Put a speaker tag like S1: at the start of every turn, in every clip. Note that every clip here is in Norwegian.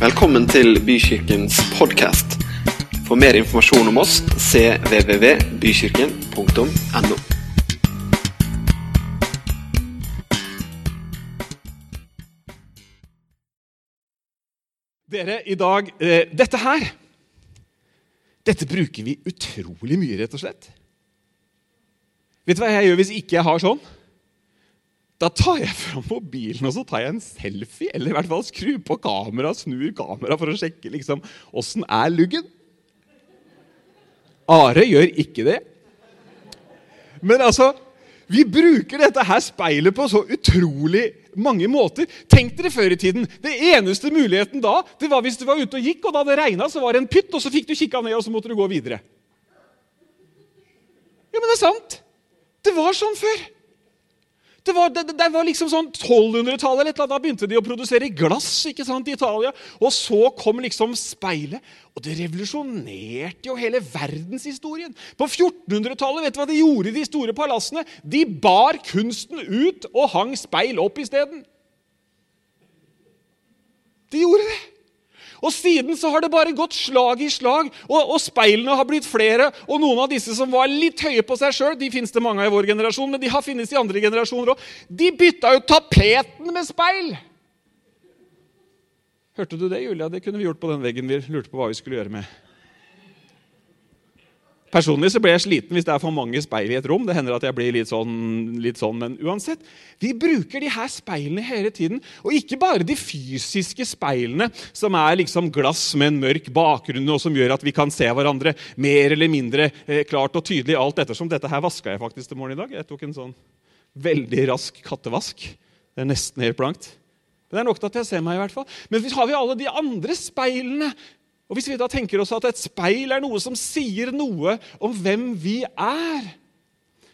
S1: Velkommen til Bykirkens podkast. For mer informasjon om oss cvvvbykirken.no.
S2: Dere, i dag eh, Dette her Dette bruker vi utrolig mye, rett og slett. Vet du hva jeg gjør hvis ikke jeg har sånn? Da tar jeg fram mobilen og så tar jeg en selfie. Eller i hvert fall skrur på kameraet, snur kameraet for å sjekke liksom, åssen er luggen. Are gjør ikke det. Men altså, vi bruker dette her speilet på så utrolig mange måter. Tenk dere før i tiden. Det eneste muligheten da det var hvis du var ute og gikk, og da det regna, så var det en pytt, og så fikk du kikka ned, og så måtte du gå videre. Ja, men det er sant. Det var sånn før. Det var, det, det var liksom sånn 1200-tallet eller et Da begynte de å produsere glass ikke sant, i Italia. Og så kom liksom speilet. Og det revolusjonerte jo hele verdenshistorien. På 1400-tallet vet du hva de gjorde i de store palassene? De bar kunsten ut og hang speil opp isteden. De gjorde det. Og siden så har det bare gått slag i slag, og, og speilene har blitt flere. Og noen av disse som var litt høye på seg sjøl, de fins det mange av i vår generasjon, men de har finnes i andre generasjoner òg. De bytta jo tapeten med speil! Hørte du det, Julia? Det kunne vi gjort på den veggen vi lurte på hva vi skulle gjøre med. Personlig så blir jeg sliten hvis det er for mange speil i et rom. Det hender at jeg blir litt sånn, litt sånn, Men uansett, vi bruker de her speilene hele tiden. Og ikke bare de fysiske speilene, som er liksom glass med en mørk bakgrunn, og som gjør at vi kan se hverandre mer eller mindre eh, klart og tydelig alt ettersom. Dette her vaska jeg faktisk til morgen i dag. Jeg tok en sånn veldig rask kattevask. Det er nesten helt blankt. Men det er nok til at jeg ser meg. i hvert fall. Men så har vi alle de andre speilene og Hvis vi da tenker oss at et speil er noe som sier noe om hvem vi er,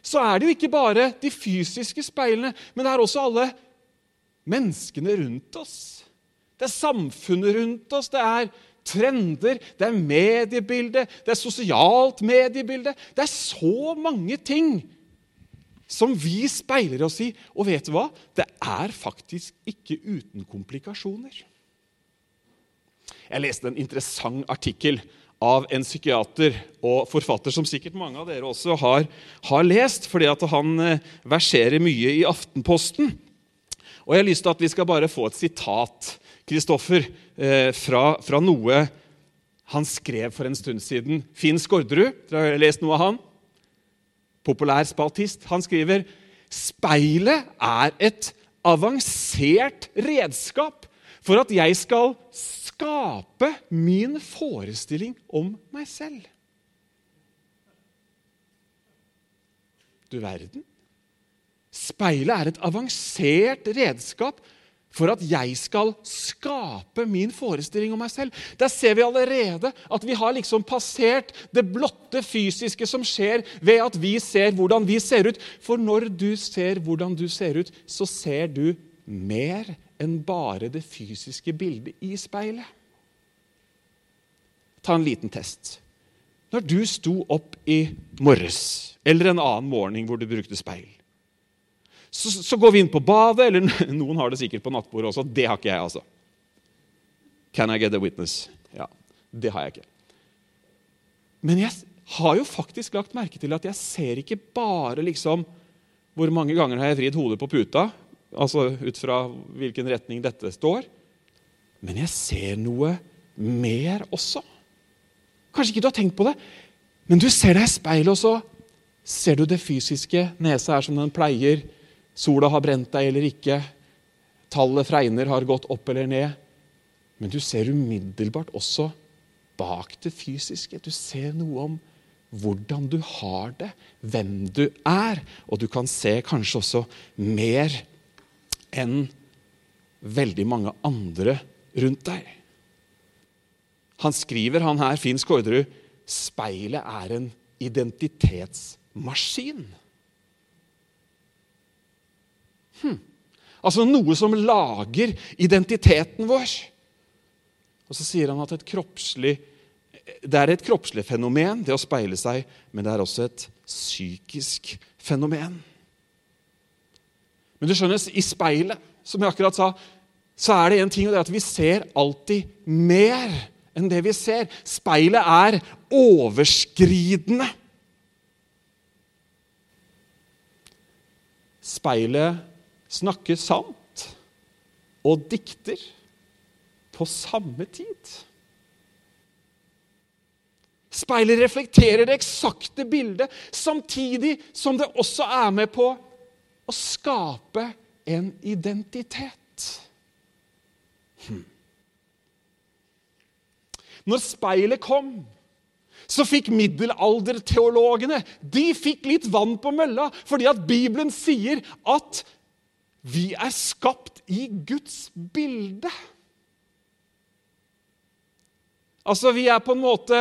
S2: så er det jo ikke bare de fysiske speilene, men det er også alle menneskene rundt oss. Det er samfunnet rundt oss, det er trender, det er mediebilde, det er sosialt mediebilde. Det er så mange ting som vi speiler oss i. Og vet du hva? Det er faktisk ikke uten komplikasjoner. Jeg leste en interessant artikkel av en psykiater og forfatter som sikkert mange av dere også har, har lest, fordi at han eh, verserer mye i Aftenposten. Og Jeg har lyst til at vi skal bare få et sitat Kristoffer, eh, fra, fra, noe han skrev for en stund siden. Finn Skårderud, dere har lest noe av han? Populær spaltist. Han skriver speilet er et avansert redskap for at jeg skal skape min forestilling om meg selv. Du verden. Speilet er et avansert redskap for at jeg skal skape min forestilling om meg selv. Der ser vi allerede at vi har liksom passert det blotte fysiske som skjer ved at vi ser hvordan vi ser ut. For når du ser hvordan du ser ut, så ser du mer enn bare det fysiske bildet i speilet. Ta en liten test. Når du sto opp i morges, eller en annen morgen hvor du brukte speil, så, så, går vi inn på badet, eller noen har det sikkert på nattbordet også. Det har ikke jeg, altså. Can I get a witness? Ja, det har jeg ikke. Men jeg har jo faktisk lagt merke til at jeg ser ikke bare liksom Hvor mange ganger har jeg vridd hodet på puta? Altså ut fra hvilken retning dette står. Men jeg ser noe mer også. Kanskje ikke du har tenkt på det, men du ser deg i speilet, og så ser du det fysiske. Nesa er som den pleier. Sola har brent deg eller ikke. Tallet fregner har gått opp eller ned. Men du ser umiddelbart også bak det fysiske. Du ser noe om hvordan du har det, hvem du er. Og du kan se kanskje også mer enn veldig mange andre rundt deg. Han skriver, han her, Finn Skårderud, speilet er en identitetsmaskin. Hm. Altså noe som lager identiteten vår. Og så sier han at det er et kroppslig fenomen, det å speile seg, men det er også et psykisk fenomen. Men du skjønner, i speilet, som jeg akkurat sa så er det en ting, og det er at vi ser alltid mer enn det vi ser. Speilet er overskridende. Speilet snakker sant og dikter på samme tid. Speilet reflekterer det eksakte bildet, samtidig som det også er med på å skape en identitet. Hm. Når speilet kom, så fikk middelalderteologene de fikk litt vann på mølla, fordi at Bibelen sier at vi er skapt i Guds bilde. Altså, vi er på en måte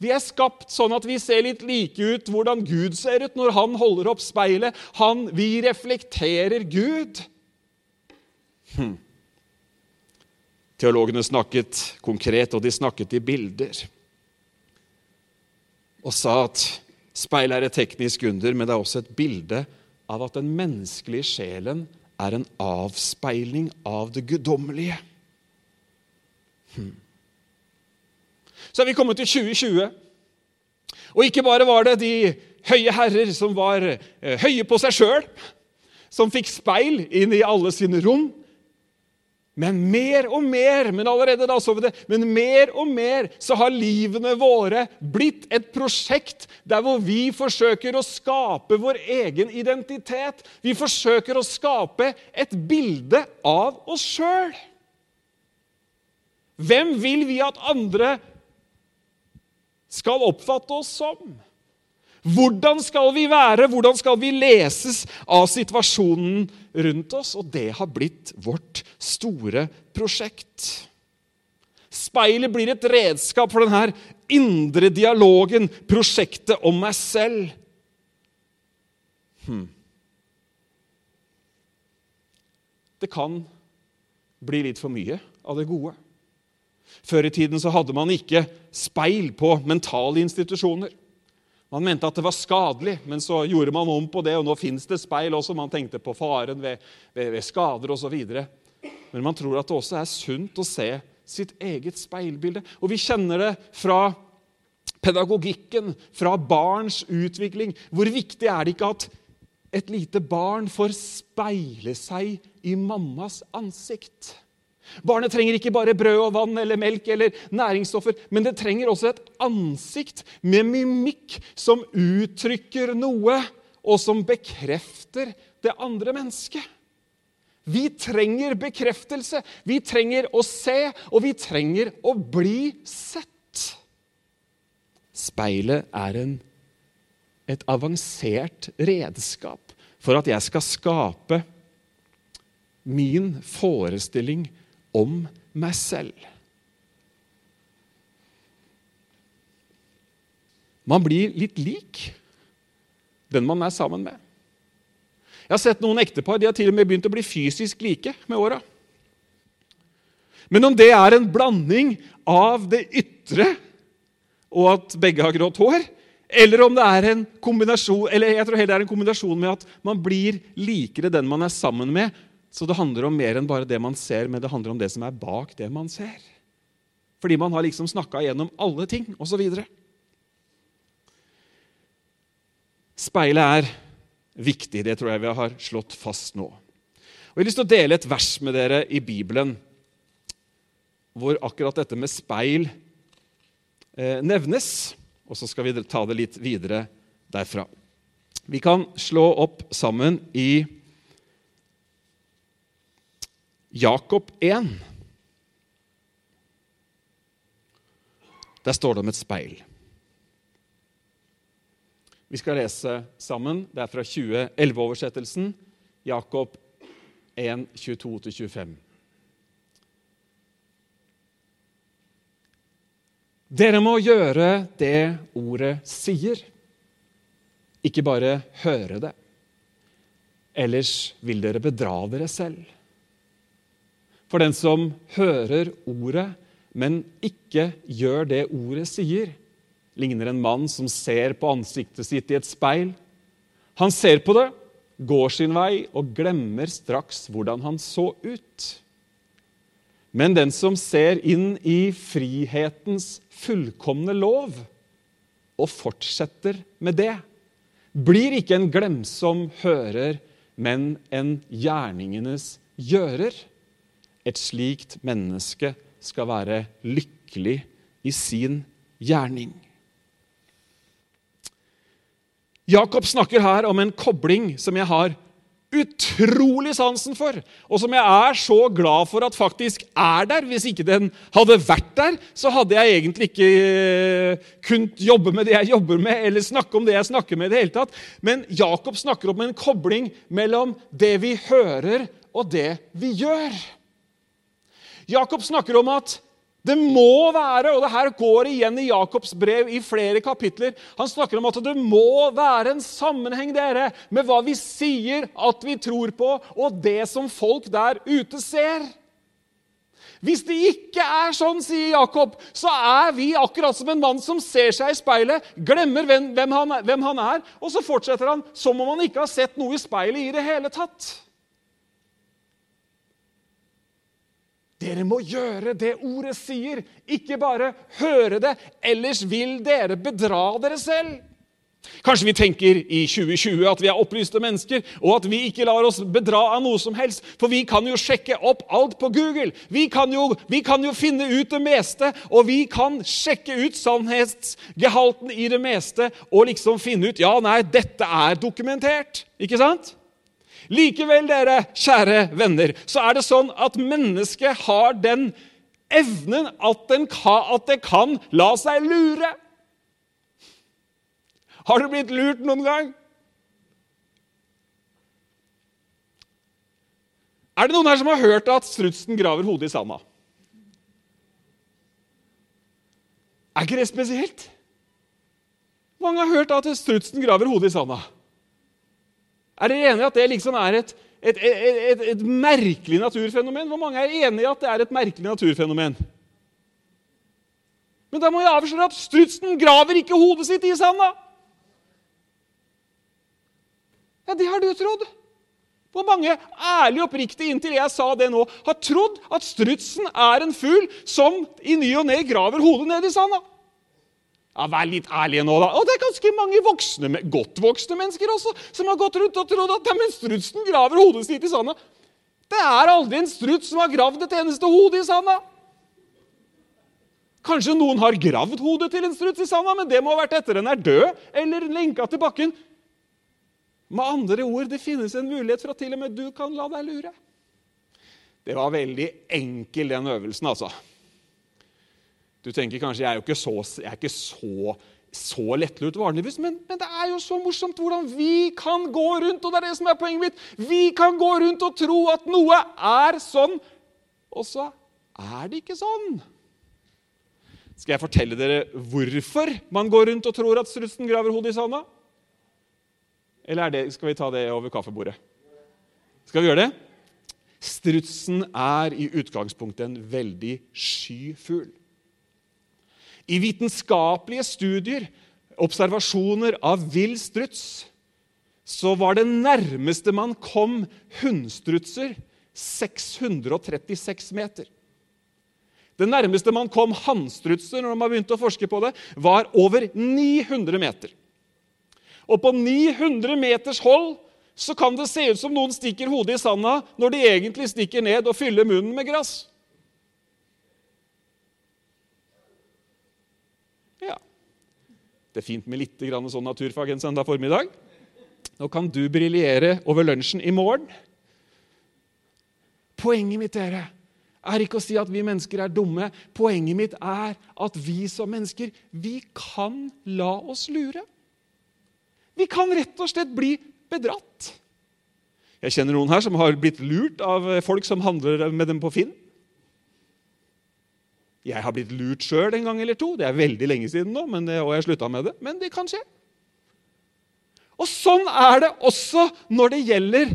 S2: Vi er skapt sånn at vi ser litt like ut hvordan Gud ser ut når han holder opp speilet. Han, vi reflekterer Gud. Hm. Teologene snakket konkret, og de snakket i bilder. Og sa at speilet er et teknisk under, men det er også et bilde av at den menneskelige sjelen er en avspeiling av det guddommelige. Hmm. Så er vi kommet til 2020. Og ikke bare var det de høye herrer som var eh, høye på seg sjøl, som fikk speil inn i alle sine rom. Men mer og mer men allerede da så vi det, men mer og mer så har livene våre blitt et prosjekt der hvor vi forsøker å skape vår egen identitet. Vi forsøker å skape et bilde av oss sjøl. Hvem vil vi at andre skal oppfatte oss som? Hvordan skal vi være? Hvordan skal vi leses av situasjonen rundt oss? Og det har blitt vårt store prosjekt. Speilet blir et redskap for denne indre dialogen, prosjektet om meg selv. Hmm. Det kan bli litt for mye av det gode. Før i tiden så hadde man ikke speil på mentale institusjoner. Man mente at det var skadelig, men så gjorde man om på det, og nå fins det speil også. Man tenkte på faren ved, ved, ved skader osv. Men man tror at det også er sunt å se sitt eget speilbilde. Og vi kjenner det fra pedagogikken, fra barns utvikling. Hvor viktig er det ikke at et lite barn får speile seg i mammas ansikt? Barnet trenger ikke bare brød og vann eller melk eller næringsstoffer, men det trenger også et ansikt med mimikk som uttrykker noe, og som bekrefter det andre mennesket. Vi trenger bekreftelse, vi trenger å se, og vi trenger å bli sett. Speilet er en, et avansert redskap for at jeg skal skape min forestilling om meg selv. Man blir litt lik den man er sammen med. Jeg har sett noen ektepar de har til og med begynt å bli fysisk like med åra. Men om det er en blanding av det ytre og at begge har grått hår, eller om det er en kombinasjon, eller jeg tror heller det er en kombinasjon med at man blir likere den man er sammen med, så det handler om mer enn bare det man ser, men det handler om det som er bak det man ser. Fordi man har liksom snakka gjennom alle ting, osv. Speilet er viktig. Det tror jeg vi har slått fast nå. Og Jeg har lyst til å dele et vers med dere i Bibelen hvor akkurat dette med speil eh, nevnes. Og så skal vi ta det litt videre derfra. Vi kan slå opp sammen i Jakob 1. Der står det om et speil. Vi skal lese sammen. Det er fra 2011-oversettelsen. Jakob 1, 22-25. Dere må gjøre det ordet sier, ikke bare høre det. Ellers vil dere bedra dere selv. For den som hører ordet, men ikke gjør det ordet sier, ligner en mann som ser på ansiktet sitt i et speil. Han ser på det, går sin vei og glemmer straks hvordan han så ut. Men den som ser inn i frihetens fullkomne lov og fortsetter med det, blir ikke en glemsom hører, men en gjerningenes gjører. Et slikt menneske skal være lykkelig i sin gjerning. Jakob snakker her om en kobling som jeg har utrolig sansen for, og som jeg er så glad for at faktisk er der. Hvis ikke den hadde vært der, så hadde jeg egentlig ikke eh, kunnet jobbe med det jeg jobber med, eller snakke om det jeg snakker med. i det hele tatt. Men Jakob snakker om en kobling mellom det vi hører, og det vi gjør. Jakob snakker om at det må være, og det her går igjen i Jakobs brev i flere kapitler Han snakker om at det må være en sammenheng dere, med hva vi sier at vi tror på, og det som folk der ute ser. Hvis det ikke er sånn, sier Jakob, så er vi akkurat som en mann som ser seg i speilet, glemmer hvem, han er, og så fortsetter han som om han ikke har sett noe i speilet i det hele tatt. Dere må gjøre det ordet sier, ikke bare høre det, ellers vil dere bedra dere selv. Kanskje vi tenker i 2020 at vi er opplyste mennesker, og at vi ikke lar oss bedra av noe som helst, for vi kan jo sjekke opp alt på Google. Vi kan jo, vi kan jo finne ut det meste, og vi kan sjekke ut sannhetsgehalten i det meste og liksom finne ut ja, nei, dette er dokumentert. Ikke sant? Likevel, dere kjære venner, så er det sånn at mennesket har den evnen at, den kan, at det kan la seg lure. Har du blitt lurt noen gang? Er det noen her som har hørt at strutsen graver hodet i sanda? Er ikke det spesielt? Mange har hørt at strutsen graver hodet i sanda. Er dere enige i at det liksom er et, et, et, et, merkelig naturfenomen? Hvor mange er enige i at det er et merkelig naturfenomen? Men da må jeg avsløre at strutsen graver ikke hodet sitt i sanda. Ja, det har du trodd. Hvor mange ærlig oppriktig inntil jeg sa det nå, har trodd at strutsen er en fugl som i ny og ne graver hodet ned i sanda? Ja, Vær litt ærlige nå, da. Og det er ganske mange voksne, godt voksne mennesker også som har gått rundt og trodd at men strutsen graver hodet sitt i sanda. Det er aldri en struts som har gravd et eneste hode i sanda. Kanskje noen har gravd hodet til en struts i sanda, men det må ha vært etter den er død eller lenka til bakken. Med andre ord, det finnes en mulighet for at til og med du kan la deg lure. Det var veldig enkel, den øvelsen, altså. Du tenker kanskje jeg er jo ikke så, jeg er ikke så, så lettlurt vanligvis, men, men, det er jo så morsomt hvordan vi kan gå rundt og det er det som er poenget mitt, vi kan gå rundt og tro at noe er sånn, og så er det ikke sånn. Skal jeg fortelle dere hvorfor man går rundt og tror at strutsen graver hodet i sanda? Eller det, skal vi ta det over kaffebordet? Skal vi gjøre det? Strutsen er i utgangspunktet en veldig sky fugl. I vitenskapelige studier, observasjoner av vill struts, så var det nærmeste man kom hunnstrutser 636 meter. Det nærmeste man kom hannstrutser når man begynte å forske på det, var over 900 meter. Og på 900 meters hold så kan det se ut som noen stikker hodet i sanda når de egentlig stikker ned og fyller munnen med gress. Det er fint med litt sånn naturfag en søndag formiddag. Nå kan du briljere over lunsjen i morgen. Poenget mitt dere, er ikke å si at vi mennesker er dumme. Poenget mitt er at vi som mennesker vi kan la oss lure. Vi kan rett og slett bli bedratt. Jeg kjenner noen her som har blitt lurt av folk som handler med dem på Finn. Jeg har blitt lurt sjøl en gang eller to. Det er veldig lenge siden nå, det, og jeg slutta med det. Men det kan skje. Og sånn er det også når det gjelder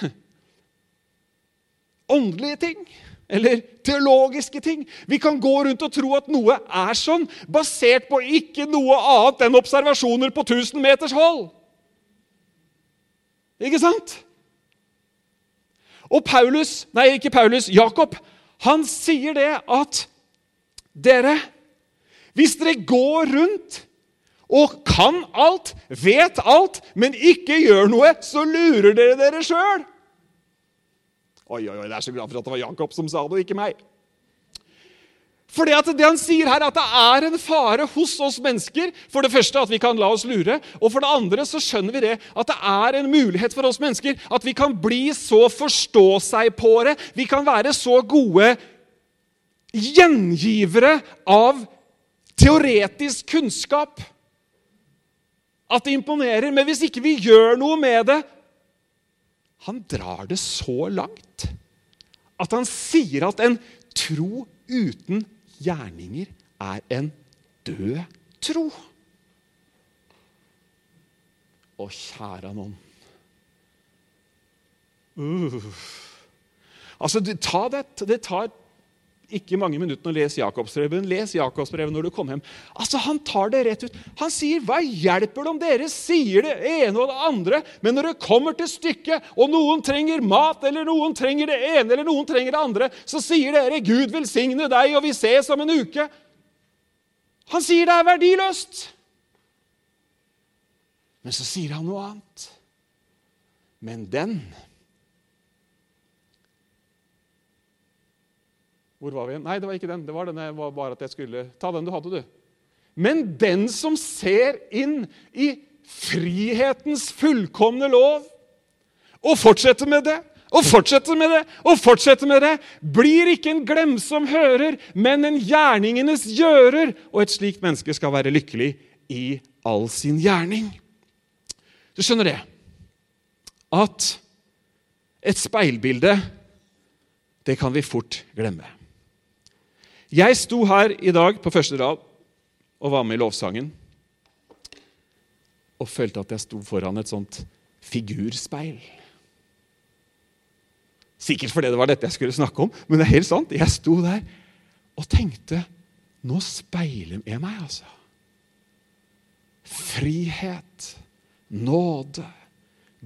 S2: åndelige ting. Eller teologiske ting. Vi kan gå rundt og tro at noe er sånn, basert på ikke noe annet enn observasjoner på 1000 meters hold. Ikke sant? Og Paulus, nei, ikke Paulus, Jakob, han sier det at dere Hvis dere går rundt og kan alt, vet alt, men ikke gjør noe, så lurer dere dere sjøl. Oi, oi, oi, jeg er så glad for at det var Jakob som sa det, og ikke meg. For det, han sier her, at det er en fare hos oss mennesker. For det første at vi kan la oss lure, og for det andre så skjønner vi det at det er en mulighet for oss mennesker at vi kan bli så forstå seg på det. Vi kan være så gode gjengivere av teoretisk kunnskap at det imponerer. Men hvis ikke vi gjør noe med det Han drar det så langt at han sier at en tro uten gjerninger er en død tro. Å, kjære noen. Uh. Altså, ta det, det tar ikke mange minuttene å lese Jakobsbrevet. Les Jakobsbrevet når du kommer hjem. Altså, Han tar det rett ut. Han sier, 'Hva hjelper det om dere sier det ene og det andre?' Men når det kommer til stykket, og noen trenger mat, eller noen trenger det ene eller noen trenger det andre, så sier dere, 'Gud velsigne deg, og vi ses om en uke'. Han sier det er verdiløst. Men så sier han noe annet. Men den Hvor var vi igjen? Nei, det var ikke den. Det var denne, var bare at jeg skulle Ta den du hadde, du. Men den som ser inn i frihetens fullkomne lov, og fortsetter med det og fortsetter med det og fortsetter med det, blir ikke en glemsom hører, men en gjerningenes gjører. Og et slikt menneske skal være lykkelig i all sin gjerning. Du skjønner det? At et speilbilde, det kan vi fort glemme. Jeg sto her i dag på første rad og var med i lovsangen. Og følte at jeg sto foran et sånt figurspeil. Sikkert fordi det var dette jeg skulle snakke om, men det er helt sant. Jeg sto der og tenkte Nå speiler jeg meg, altså. Frihet, nåde,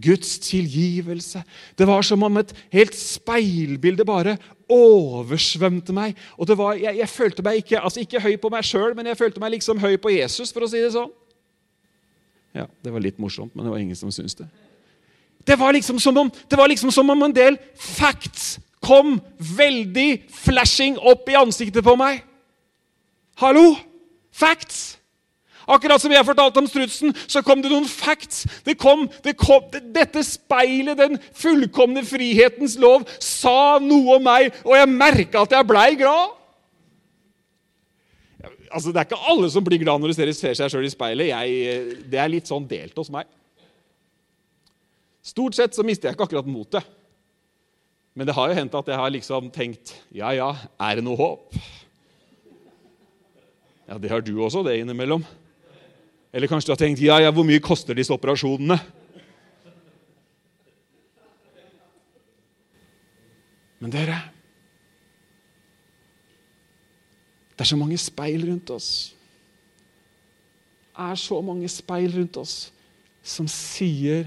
S2: Guds tilgivelse. Det var som om et helt speilbilde bare oversvømte meg. Og var, jeg, jeg, følte meg ikke, altså ikke høy på meg sjøl, men jeg følte meg liksom høy på Jesus, for å si det sånn. Ja, Det var litt morsomt, men det var ingen som syntes det. Det var liksom som om, det liksom som om en del facts kom veldig flashing opp i ansiktet på meg. Hallo! Facts! Akkurat som jeg fortalte om strutsen, så kom det noen facts. Det kom, det kom, dette speilet, den fullkomne frihetens lov, sa noe om meg, og jeg merka at jeg blei glad. Altså, Det er ikke alle som blir glad når de ser seg sjøl i speilet. Jeg, det er litt sånn delt hos meg. Stort sett så mister jeg ikke akkurat motet. Men det har jo hendt at jeg har liksom tenkt Ja, ja, er det noe håp? Ja, det har du også, det innimellom. Eller kanskje du har tenkt ja, ja, hvor mye koster disse operasjonene? Men dere Det er så mange speil rundt oss. Det er så mange speil rundt oss som sier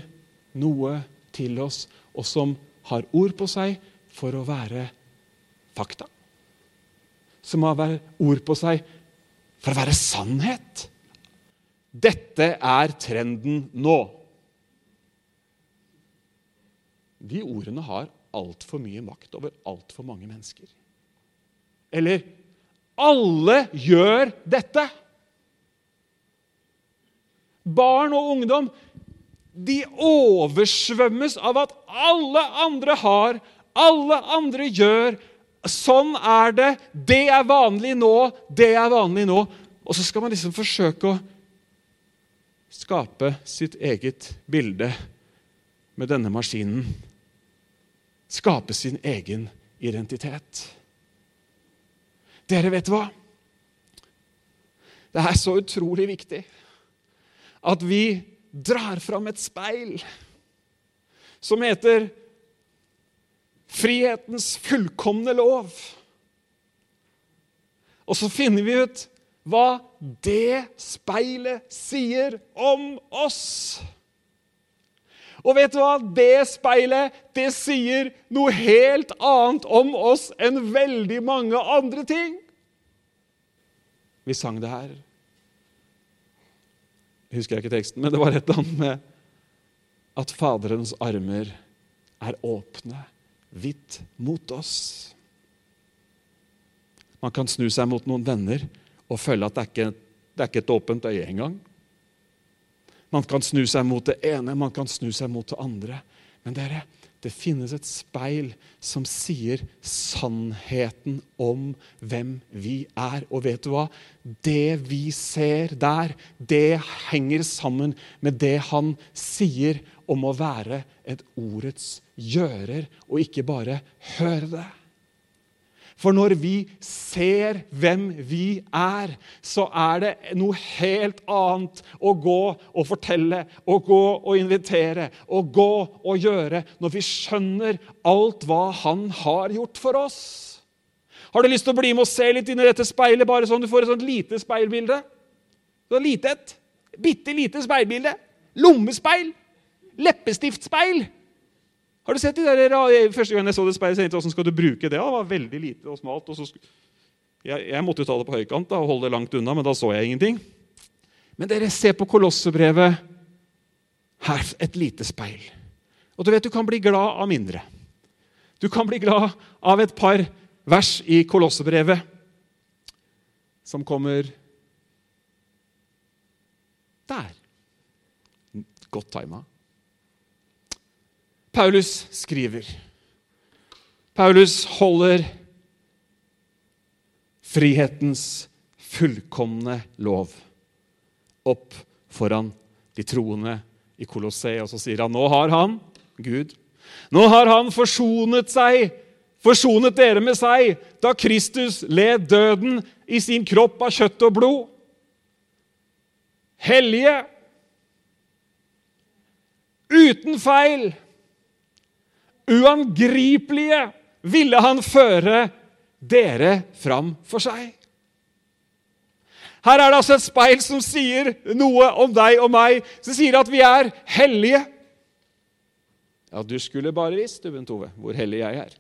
S2: noe til oss, og som har ord på seg for å være fakta. Som har ord på seg for å være sannhet. Dette er trenden nå. De ordene har altfor mye makt over altfor mange mennesker. Eller alle gjør dette. Barn og ungdom de oversvømmes av at alle andre har, alle andre gjør. Sånn er det. Det er vanlig nå. Det er vanlig nå. Og så skal man liksom forsøke å skape sitt eget bilde med denne maskinen. Skape sin egen identitet. Dere vet hva? Det er så utrolig viktig at vi drar fram et speil som heter frihetens fullkomne lov. Og så finner vi ut hva det speilet sier om oss. Og vet du hva? Det speilet det sier noe helt annet om oss enn veldig mange andre ting. Vi sang det her. Jeg husker ikke teksten, men det var et eller annet med at Faderens armer er åpne, vidt mot oss. Man kan snu seg mot noen venner og føle at det er ikke, det er ikke et åpent øye engang. Man kan snu seg mot det ene, man kan snu seg mot det andre. Men dere, det finnes et speil som sier sannheten om hvem vi er. Og vet du hva? Det vi ser der, det henger sammen med det han sier om å være et ordets gjører, og ikke bare høre det. For når vi ser hvem vi er, så er det noe helt annet å gå og fortelle, å gå og invitere, å gå og gjøre, når vi skjønner alt hva Han har gjort for oss. Har du lyst til å bli med og se litt inn i dette speilet, bare sånn du får et sånt lite speilbilde? Så lite et. Bitte lite speilbilde. Lommespeil. Leppestiftspeil. Har du sett de der, Første gang jeg så det speilet, tenkte jeg hvordan skal du bruke det? Det var veldig lite og smalt. Og jeg, jeg, måtte jo ta det på høykant da, og holde det langt unna, men da så jeg ingenting. Men dere, ser på Kolossebrevet. Her et lite speil. Og du vet, du kan bli glad av mindre. Du kan bli glad av et par vers i Kolossebrevet som kommer der. Godt tima. Paulus skriver. Paulus holder frihetens fullkomne lov opp foran de troende i Kolosseet. og så sier han nå har han, Gud, nå har han forsonet seg, forsonet dere med seg, da Kristus led døden i sin kropp av kjøtt og blod. Hellige, uten feil uangripelige ville han føre dere fram for seg. Her er det altså et speil som sier noe om deg og meg, som sier at vi er hellige. Ja, du skulle bare visst, du, Bent Ove, hvor hellig jeg er.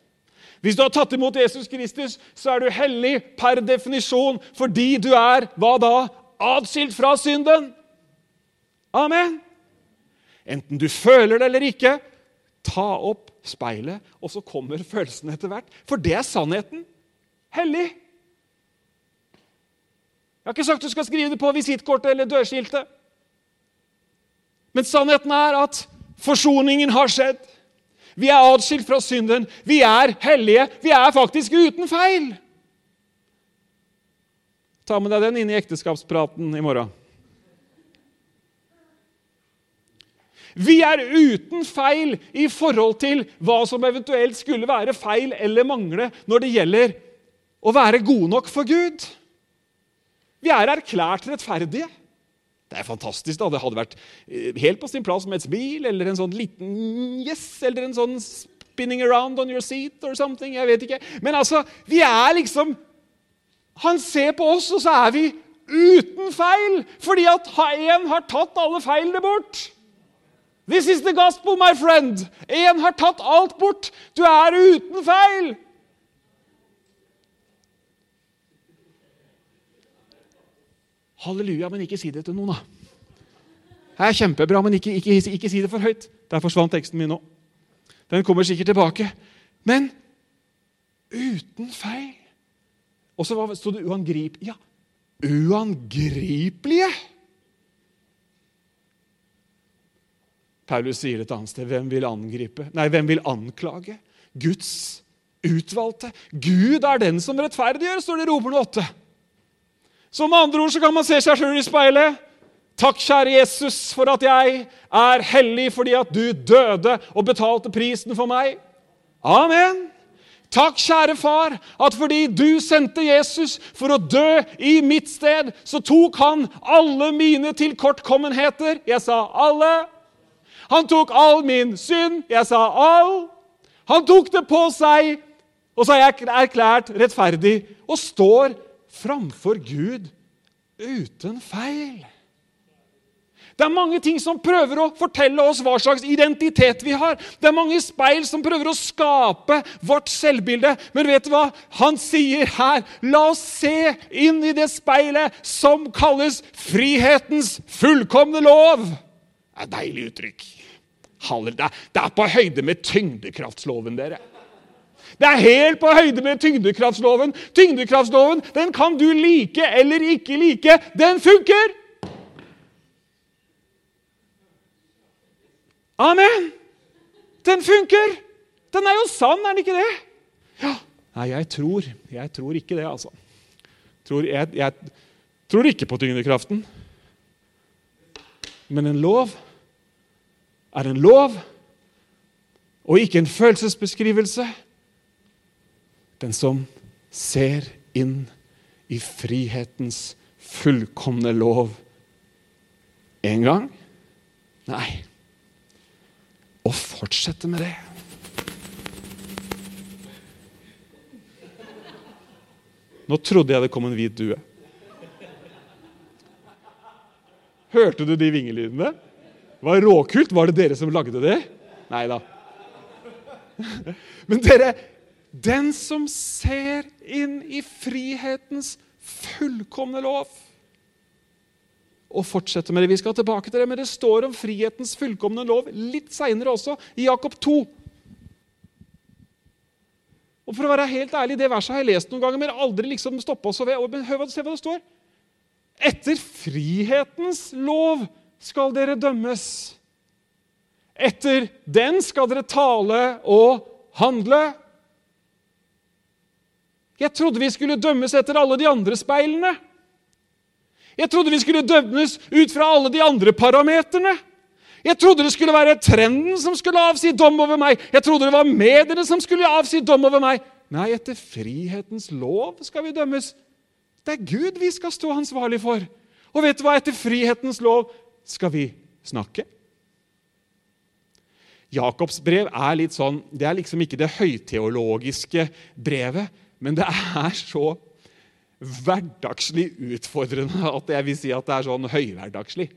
S2: Hvis du har tatt imot Jesus Kristus, så er du hellig per definisjon fordi du er hva da? Atskilt fra synden. Amen. Enten du føler det eller ikke, ta opp speilet, og så kommer følelsene etter hvert. For det er sannheten. Hellig. Jeg har ikke sagt du skal skrive det på visittkortet eller dørskiltet. Men sannheten er at forsoningen har skjedd. Vi er atskilt fra synden. Vi er hellige. Vi er faktisk uten feil. Ta med deg den inn i ekteskapspraten i morgen. Vi er uten feil i forhold til hva som eventuelt skulle være feil eller mangle når det gjelder å være gode nok for Gud. Vi er erklært rettferdige. Det er fantastisk. da. Det hadde vært eh, helt på sin plass med et smil eller en sånn liten yes, eller en sånn spinning around on your seat or something. Jeg vet ikke. Men altså, vi er liksom Han ser på oss, og så er vi uten feil, fordi at én har tatt alle feilene bort. This is the gospel, my friend. Én har tatt alt bort. Du er uten feil. Halleluja, men ikke si det til noen, da. Det er kjempebra, men ikke, ikke, ikke si det for høyt. Der forsvant teksten min nå. Den kommer sikkert tilbake. Men uten feil. Og så sto det uangrip... Ja, uangripelige! Paulus sier et annet sted hvem vil angripe? Nei, hvem vil anklage? Guds utvalgte. Gud er den som rettferdiggjør, står det i Romerne 8. Så med andre ord så kan man se seg sjøl i speilet. Takk, kjære Jesus, for at jeg er hellig fordi at du døde og betalte prisen for meg. Amen. Takk, kjære far, at fordi du sendte Jesus for å dø i mitt sted, så tok han alle mine tilkortkommenheter. Jeg sa alle. Han tok all min synd. Jeg sa all. Han tok det på seg, og så er jeg erklært rettferdig og står framfor Gud uten feil. Det er mange ting som prøver å fortelle oss hva slags identitet vi har. Det er mange speil som prøver å skape vårt selvbilde. Men vet du hva? Han sier her La oss se inn i det speilet som kalles frihetens fullkomne lov. Det er et deilig uttrykk. Det er på høyde med tyngdekraftsloven, dere. Det er helt på høyde med tyngdekraftsloven. Tyngdekraftsloven den kan du like eller ikke like. Den funker! Amen! Den funker! Den er jo sann, er den ikke det? Ja. Nei, jeg tror Jeg tror ikke det, altså. Tror, jeg, jeg tror ikke på tyngdekraften. Men en lov er en lov, og ikke en følelsesbeskrivelse. Den som ser inn i frihetens fullkomne lov en gang Nei Å fortsette med det. Nå trodde jeg det kom en hvit due. Hørte du de vingelydene? Det var råkult. Var det dere som lagde det? Nei da. Men dere, den som ser inn i frihetens fullkomne lov og fortsetter med det. Vi skal tilbake til det, men det står om frihetens fullkomne lov litt seinere også, i Jakob 2. Og for å være helt ærlig, Det verset har jeg lest noen ganger, men aldri liksom stoppa oss ved. Men hør, se hva det står. Etter frihetens lov skal dere dømmes. Etter den skal dere tale og handle. Jeg trodde vi skulle dømmes etter alle de andre speilene. Jeg trodde vi skulle dømmes ut fra alle de andre parameterne. Jeg trodde det skulle være trenden som skulle avsi dom over meg. Jeg trodde det var mediene som skulle avsi dom over meg. Nei, etter frihetens lov skal vi dømmes. Det er Gud vi skal stå ansvarlig for. Og vet du hva? Etter frihetens lov skal vi snakke. Jakobs brev er litt sånn, det er liksom ikke det høyteologiske brevet, men det er så hverdagslig utfordrende at jeg vil si at det er sånn høyhverdagslig.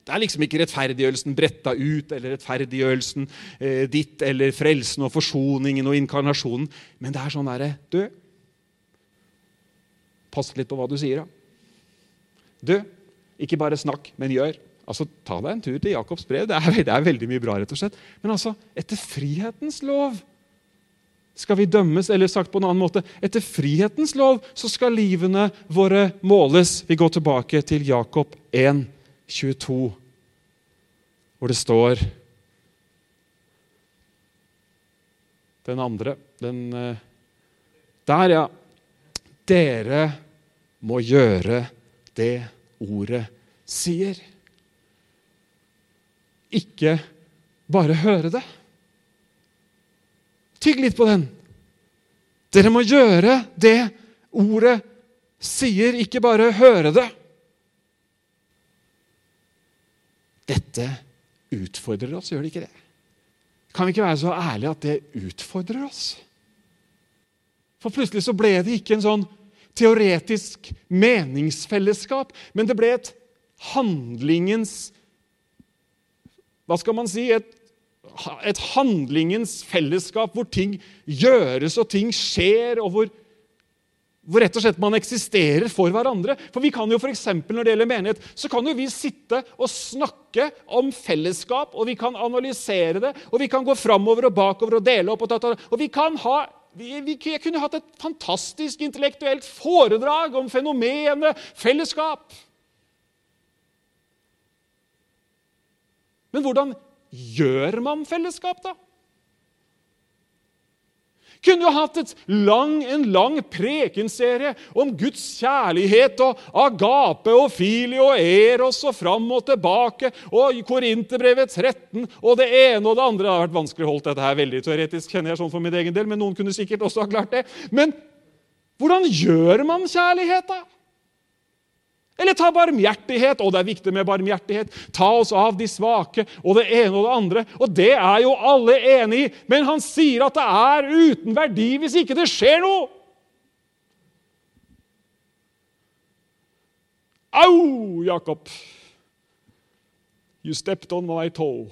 S2: Det er liksom ikke rettferdiggjørelsen bretta ut eller rettferdiggjørelsen eh, ditt eller frelsen og forsoningen og inkarnasjonen, men det er sånn derre Du, pass litt på hva du sier, da. Du, ikke bare snakk, men gjør. Altså, Ta deg en tur til Jakobs brev. Det er, det er veldig mye bra, rett og slett. Men altså, etter frihetens lov skal vi dømmes, eller sagt på en annen måte, etter frihetens lov så skal livene våre måles. Vi går tilbake til Jakob 1, 22, hvor det står Den andre den, eh, Der, ja. Dere må gjøre det ordet sier. Ikke bare høre det. Tygg litt på den. Dere må gjøre det ordet sier, ikke bare høre det. Dette utfordrer oss, gjør det ikke det? Kan vi ikke være så ærlige at det utfordrer oss? For plutselig så ble det ikke en sånn teoretisk meningsfellesskap, men det ble et handlingens Hva skal man si? Et et handlingens fellesskap hvor ting gjøres og ting skjer, og hvor, hvor rett og slett man eksisterer for hverandre. For vi kan jo for Når det gjelder menighet, så kan jo vi sitte og snakke om fellesskap, og vi kan analysere det, og vi kan gå framover og bakover og dele opp. Og, ta, ta, og vi kan ha jeg kunne hatt et fantastisk intellektuelt foredrag om fenomenet fellesskap. Men hvordan Gjør man fellesskap, da? Kunne jo hatt lang, en lang prekenserie om Guds kjærlighet og agape og fili og eros og fram og tilbake og Korinterbrevet 13 og det ene og det andre. Det har vært vanskelig å holde dette her veldig teoretisk, kjenner jeg sånn for min egen del, men noen kunne sikkert også ha klart det. Men hvordan gjør man kjærlighet, da? Eller ta barmhjertighet. Og det er viktig med barmhjertighet. Ta oss av de svake og det ene og det andre. Og det er jo alle enig i, men han sier at det er uten verdi hvis ikke det skjer noe. Au, Jakob! You stepped on my toe.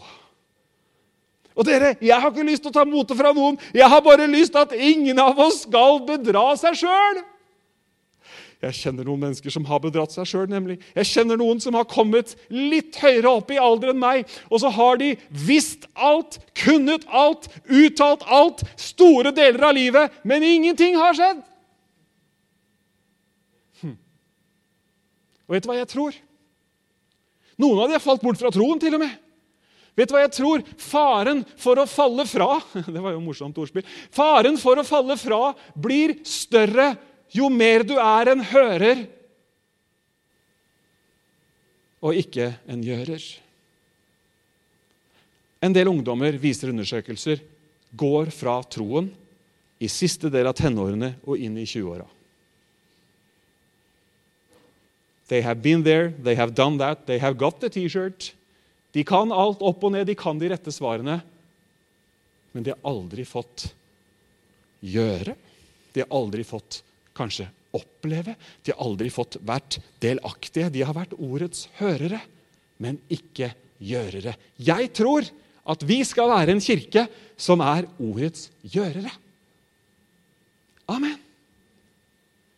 S2: Og dere, Jeg har ikke lyst til å ta motet fra noen. Jeg har bare lyst til at ingen av oss skal bedra seg sjøl. Jeg kjenner noen mennesker som har bedratt seg sjøl. Jeg kjenner noen som har kommet litt høyere opp i alder enn meg, og så har de visst alt, kunnet alt, uttalt alt, store deler av livet, men ingenting har skjedd. Hm. Og vet du hva jeg tror? Noen av de har falt bort fra troen, til og med. Vet du hva jeg tror? Faren for å falle fra det var jo morsomt ordspill, faren for å falle fra blir større jo mer du er en hører og ikke en gjører. En del ungdommer, viser undersøkelser, går fra troen i siste del av tenårene og inn i 20-åra. They have been there, they have done that, they have got the T-shirt. De kan alt opp og ned, de kan de rette svarene. Men de har aldri fått gjøre. De har aldri fått kanskje oppleve. De har aldri fått vært delaktige. De har vært ordets hørere, men ikke gjørere. Jeg tror at vi skal være en kirke som er ordets gjørere. Amen.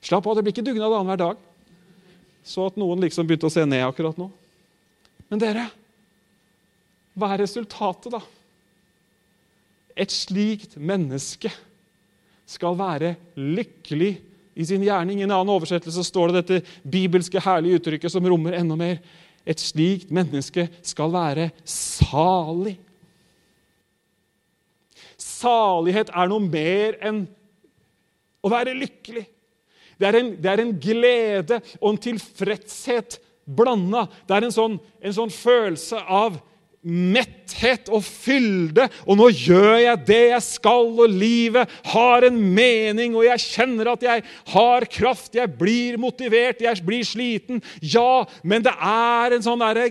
S2: Slapp av, det blir ikke dugnad annenhver dag. Så at noen liksom begynte å se ned akkurat nå. Men dere, hva er resultatet, da? Et slikt menneske skal være lykkelig i sin gjerning. I en annen oversettelse står det dette bibelske herlige uttrykket som rommer enda mer. Et slikt menneske skal være salig. Salighet er noe mer enn å være lykkelig. Det er en, det er en glede og en tilfredshet blanda. Det er en sånn, en sånn følelse av metthet og fylde. Og nå gjør jeg det jeg skal, og livet har en mening, og jeg kjenner at jeg har kraft, jeg blir motivert, jeg blir sliten. Ja, men det er en sånn derre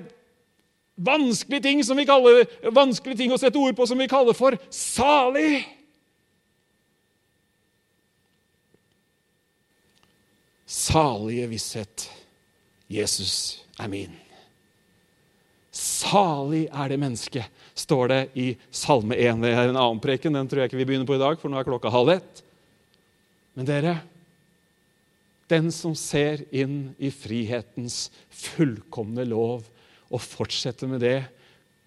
S2: vanskelig ting som vi kaller, vanskelig ting å sette ord på som vi kaller for salig. Salige visshet. Jesus er min. Salig er det mennesket, står det i Salme 1. Det er en annen preken, den tror jeg ikke vi begynner på i dag, for nå er klokka halv ett. Men dere, den som ser inn i frihetens fullkomne lov og fortsetter med det,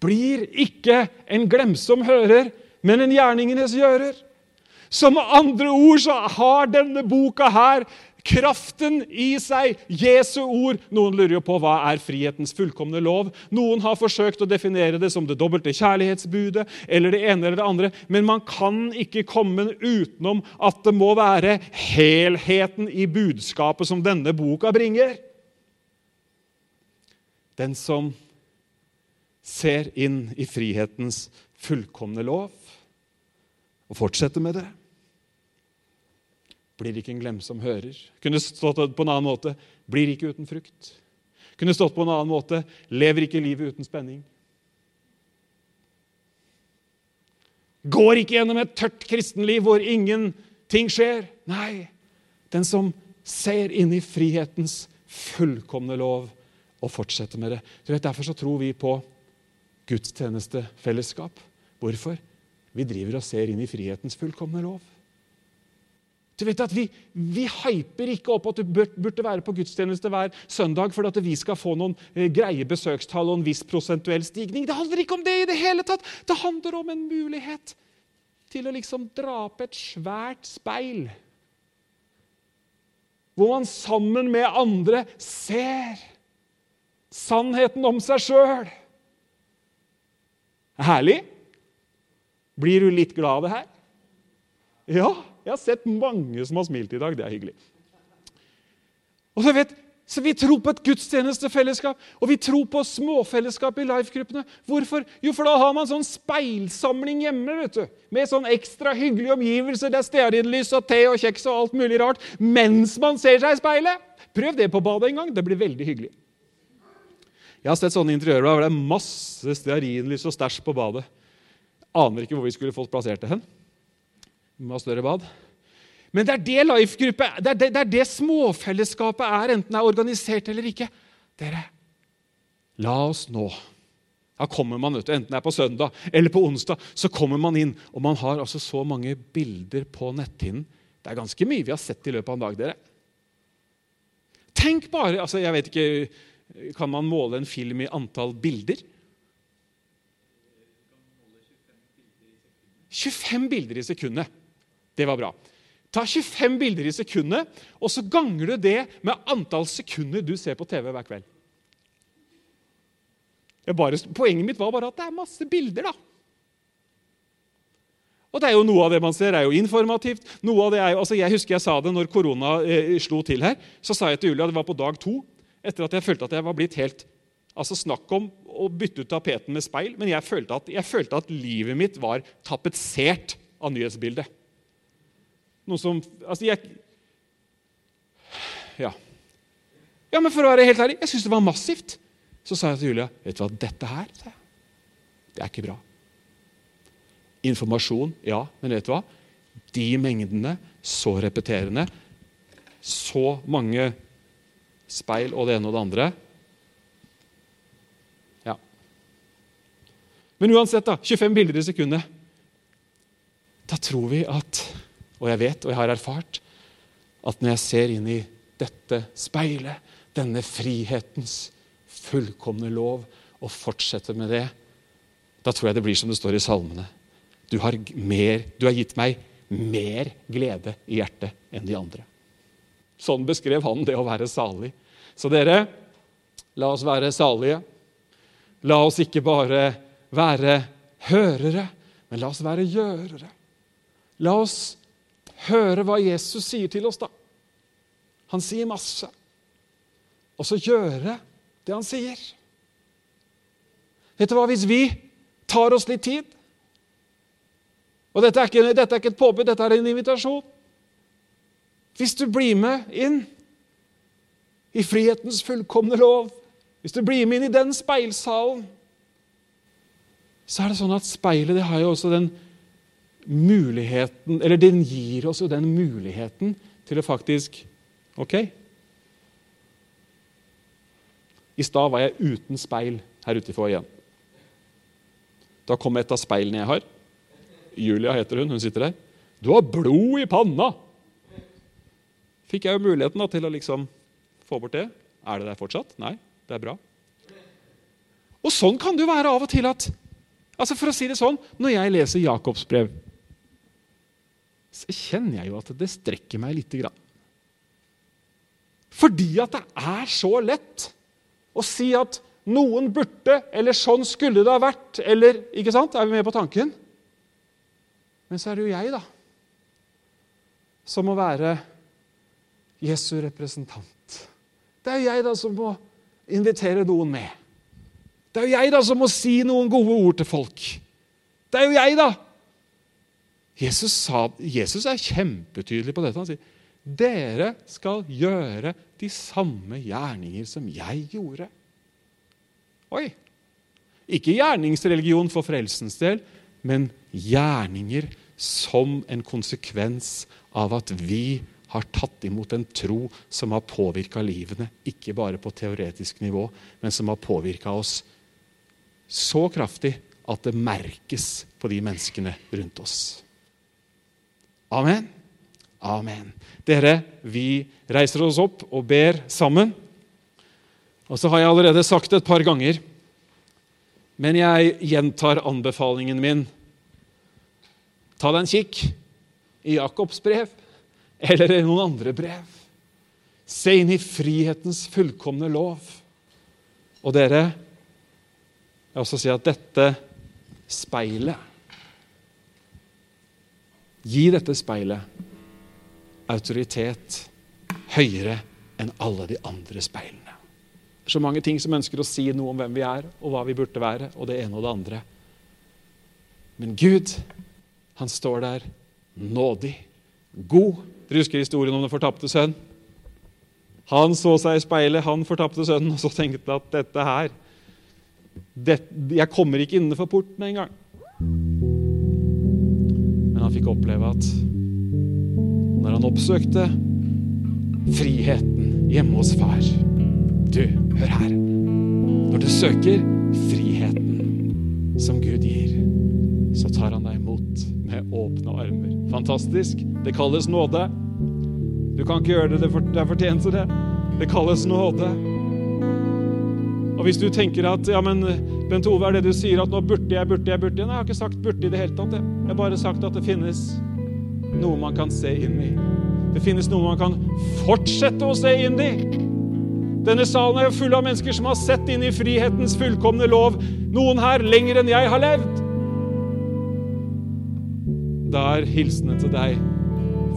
S2: blir ikke en glemsom hører, men en gjerningenes gjører. Som andre ord så har denne boka her Kraften i seg, Jesu ord. Noen lurer jo på hva er frihetens fullkomne lov. Noen har forsøkt å definere det som det dobbelte kjærlighetsbudet eller det ene eller det andre. Men man kan ikke komme utenom at det må være helheten i budskapet som denne boka bringer. Den som ser inn i frihetens fullkomne lov og fortsetter med det blir ikke en glemsom hører. Kunne stått på en annen måte blir ikke uten frukt. Kunne stått på en annen måte lever ikke livet uten spenning. Går ikke gjennom et tørt kristenliv hvor ingenting skjer. Nei, den som ser inn i frihetens fullkomne lov og fortsetter med det. Derfor så tror vi på gudstjenestefellesskap. Hvorfor? Vi driver og ser inn i frihetens fullkomne lov. Du vet at Vi, vi hyper ikke opp at du burde være på gudstjeneste hver søndag for at vi skal få noen eh, greie besøkstall og en viss prosentuell stigning. Det handler ikke om det i det hele tatt. Det handler om en mulighet til å liksom dra opp et svært speil. Hvor man sammen med andre ser sannheten om seg sjøl. Herlig? Blir du litt glad av det her? Ja. Jeg har sett mange som har smilt i dag. Det er hyggelig. Og så vet så Vi tror på et gudstjenestefellesskap, og vi tror på småfellesskap i life-gruppene. Hvorfor? Jo, for da har man sånn speilsamling hjemme vet du. med sånn ekstra hyggelige omgivelser. Det er stearinlys og te og kjeks og alt mulig rart mens man ser seg i speilet. Prøv det på badet en gang. Det blir veldig hyggelig. Jeg har sett sånne interiører hvor det er masse stearinlys og stæsj på badet. Aner ikke hvor vi skulle fått plassert det hen. Vi må ha større bad. Men det er det life-gruppe, det, det, det er det småfellesskapet er, enten det er organisert eller ikke. Dere, la oss nå Da kommer man, ut, Enten det er på søndag eller på onsdag, så kommer man inn. Og man har altså så mange bilder på netthinnen. Det er ganske mye vi har sett i løpet av en dag. dere. Tenk bare altså jeg vet ikke, Kan man måle en film i antall bilder? 25 bilder i sekundet. Det var bra. Ta 25 bilder i sekundet, og så ganger du det med antall sekunder du ser på TV hver kveld. Bare, poenget mitt var bare at det er masse bilder. da. Og det er jo Noe av det man ser, er jo informativt. Noe av det er jo, altså Jeg husker jeg sa det når korona eh, slo til her. Så sa jeg til Julia, det var på dag to, etter at jeg følte at jeg var blitt helt altså Snakk om å bytte ut tapeten med speil, men jeg følte at, jeg følte at livet mitt var tapetsert av nyhetsbildet. Noe som Altså, jeg Ja. Ja, Men for å være helt ærlig, jeg syntes det var massivt. Så sa jeg til Julia vet du hva, dette her det er ikke bra. Informasjon, ja, men vet du hva? De mengdene, så repeterende, så mange speil og det ene og det andre Ja. Men uansett, da, 25 bilder i sekundet. Da tror vi at Og jeg vet, og jeg har erfart, at når jeg ser inn i dette speilet, denne frihetens fullkomne lov og fortsetter med det, da tror jeg det blir som det står i salmene. Du har, mer, du har gitt meg mer glede i hjertet enn de andre. Sånn beskrev han det å være salig. Så dere, la oss være salige. La oss ikke bare være hørere, men la oss være gjørere. La oss høre hva Jesus sier til oss, da. Han sier masse. Og så gjøre det han sier. Vet du hva, hvis vi tar oss litt tid Og dette er ikke, dette er ikke et påbud, dette er en invitasjon. Hvis du blir med inn i frihetens fullkomne lov, hvis du blir med inn i den speilsalen, så er det sånn at speilet det har jo også den muligheten Eller den gir oss jo den muligheten til å faktisk Ok, i stad var jeg uten speil her ute i igjen. Da kom et av speilene jeg har. Julia heter hun. Hun sitter der. 'Du har blod i panna!' Fikk jeg jo muligheten da, til å liksom få bort det. Er det der fortsatt? Nei, det er bra. Og sånn kan det jo være av og til at altså For å si det sånn, når jeg leser Jakobs brev, så kjenner jeg jo at det strekker meg lite grann. Fordi at det er så lett å si at noen burde, eller sånn skulle det ha vært, eller ikke sant? Er vi med på tanken? Men så er det jo jeg, da, som må være Jesu representant. Det er jo jeg da som må invitere noen med. Det er jo jeg da som må si noen gode ord til folk. Det er jo jeg, da! Jesus, sa, Jesus er kjempetydelig på dette. Han sier dere skal gjøre de samme gjerninger som jeg gjorde. Oi! Ikke gjerningsreligion for frelsens del, men gjerninger som en konsekvens av at vi har tatt imot en tro som har påvirka livene, ikke bare på teoretisk nivå, men som har påvirka oss så kraftig at det merkes på de menneskene rundt oss. Amen. Amen. Dere, vi reiser oss opp og ber sammen. Og så har jeg allerede sagt det et par ganger, men jeg gjentar anbefalingen min. Ta deg en kikk i Jakobs brev eller i noen andre brev. Se inn i frihetens fullkomne lov. Og dere, jeg vil også si at dette speilet Gi dette speilet autoritet høyere enn alle de andre speilene. Så mange ting som ønsker å si noe om hvem vi er, og hva vi burde være, og det ene og det andre. Men Gud, han står der nådig, god. Dere husker historien om den fortapte sønn? Han så seg i speilet, han fortapte sønnen, og så tenkte han at dette her det, Jeg kommer ikke innenfor porten engang. Fikk oppleve at når han oppsøkte friheten hjemme hos far. Du, hør her. Når du søker friheten som Gud gir, så tar han deg imot med åpne armer. Fantastisk. Det kalles nåde. Du kan ikke gjøre det, det er det. Det kalles nåde. Og hvis du tenker at ja, men Bent Ove, er det du sier at nå burde jeg, burde jeg, burde jeg Nei, jeg har ikke sagt burde i det hele tatt. Jeg har bare sagt at det finnes noe man kan se inn i. Det finnes noe man kan fortsette å se inn i. Denne salen er jo full av mennesker som har sett inn i frihetens fullkomne lov. Noen her lenger enn jeg har levd. Da er hilsenet til deg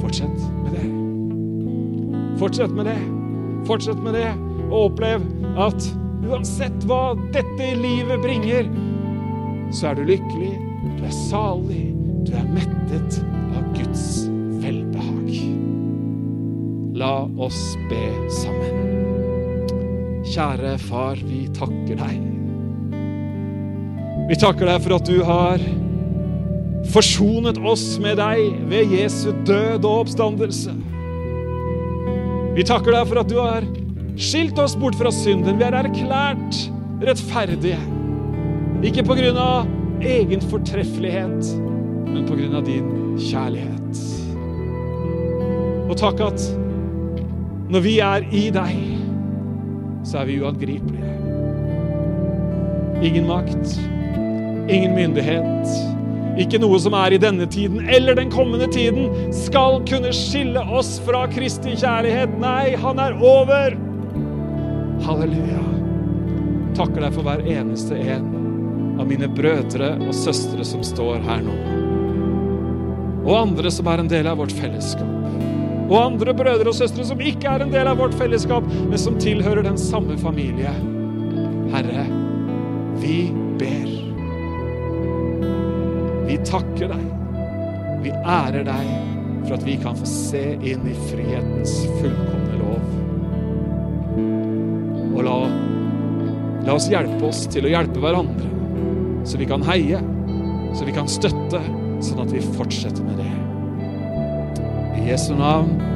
S2: fortsett med det. Fortsett med det. Fortsett med det, og opplev at uansett hva dette livet bringer, så er du lykkelig, du er salig, du er mettet av Guds velbehag. La oss be sammen. Kjære far, vi takker deg. Vi takker deg for at du har forsonet oss med deg ved Jesu død og oppstandelse. Vi takker deg for at du har skilt oss bort fra synden. Vi er erklært rettferdige. Ikke på grunn av egen fortreffelighet, men på grunn av din kjærlighet. Og takk at når vi er i deg, så er vi uangripelige. Ingen makt, ingen myndighet ikke noe som er i denne tiden eller den kommende tiden, skal kunne skille oss fra Kristi kjærlighet. Nei, han er over! Halleluja. Takker deg for hver eneste en av mine brødre og søstre som står her nå. Og andre som er en del av vårt fellesskap. Og andre brødre og søstre som ikke er en del av vårt fellesskap, men som tilhører den samme familie. Herre, vi ber. Vi takker deg. Vi ærer deg for at vi kan få se inn i frihetens fullkomne lov. Og la, la oss hjelpe oss til å hjelpe hverandre, så vi kan heie, så vi kan støtte, sånn at vi fortsetter med det. I Jesu navn.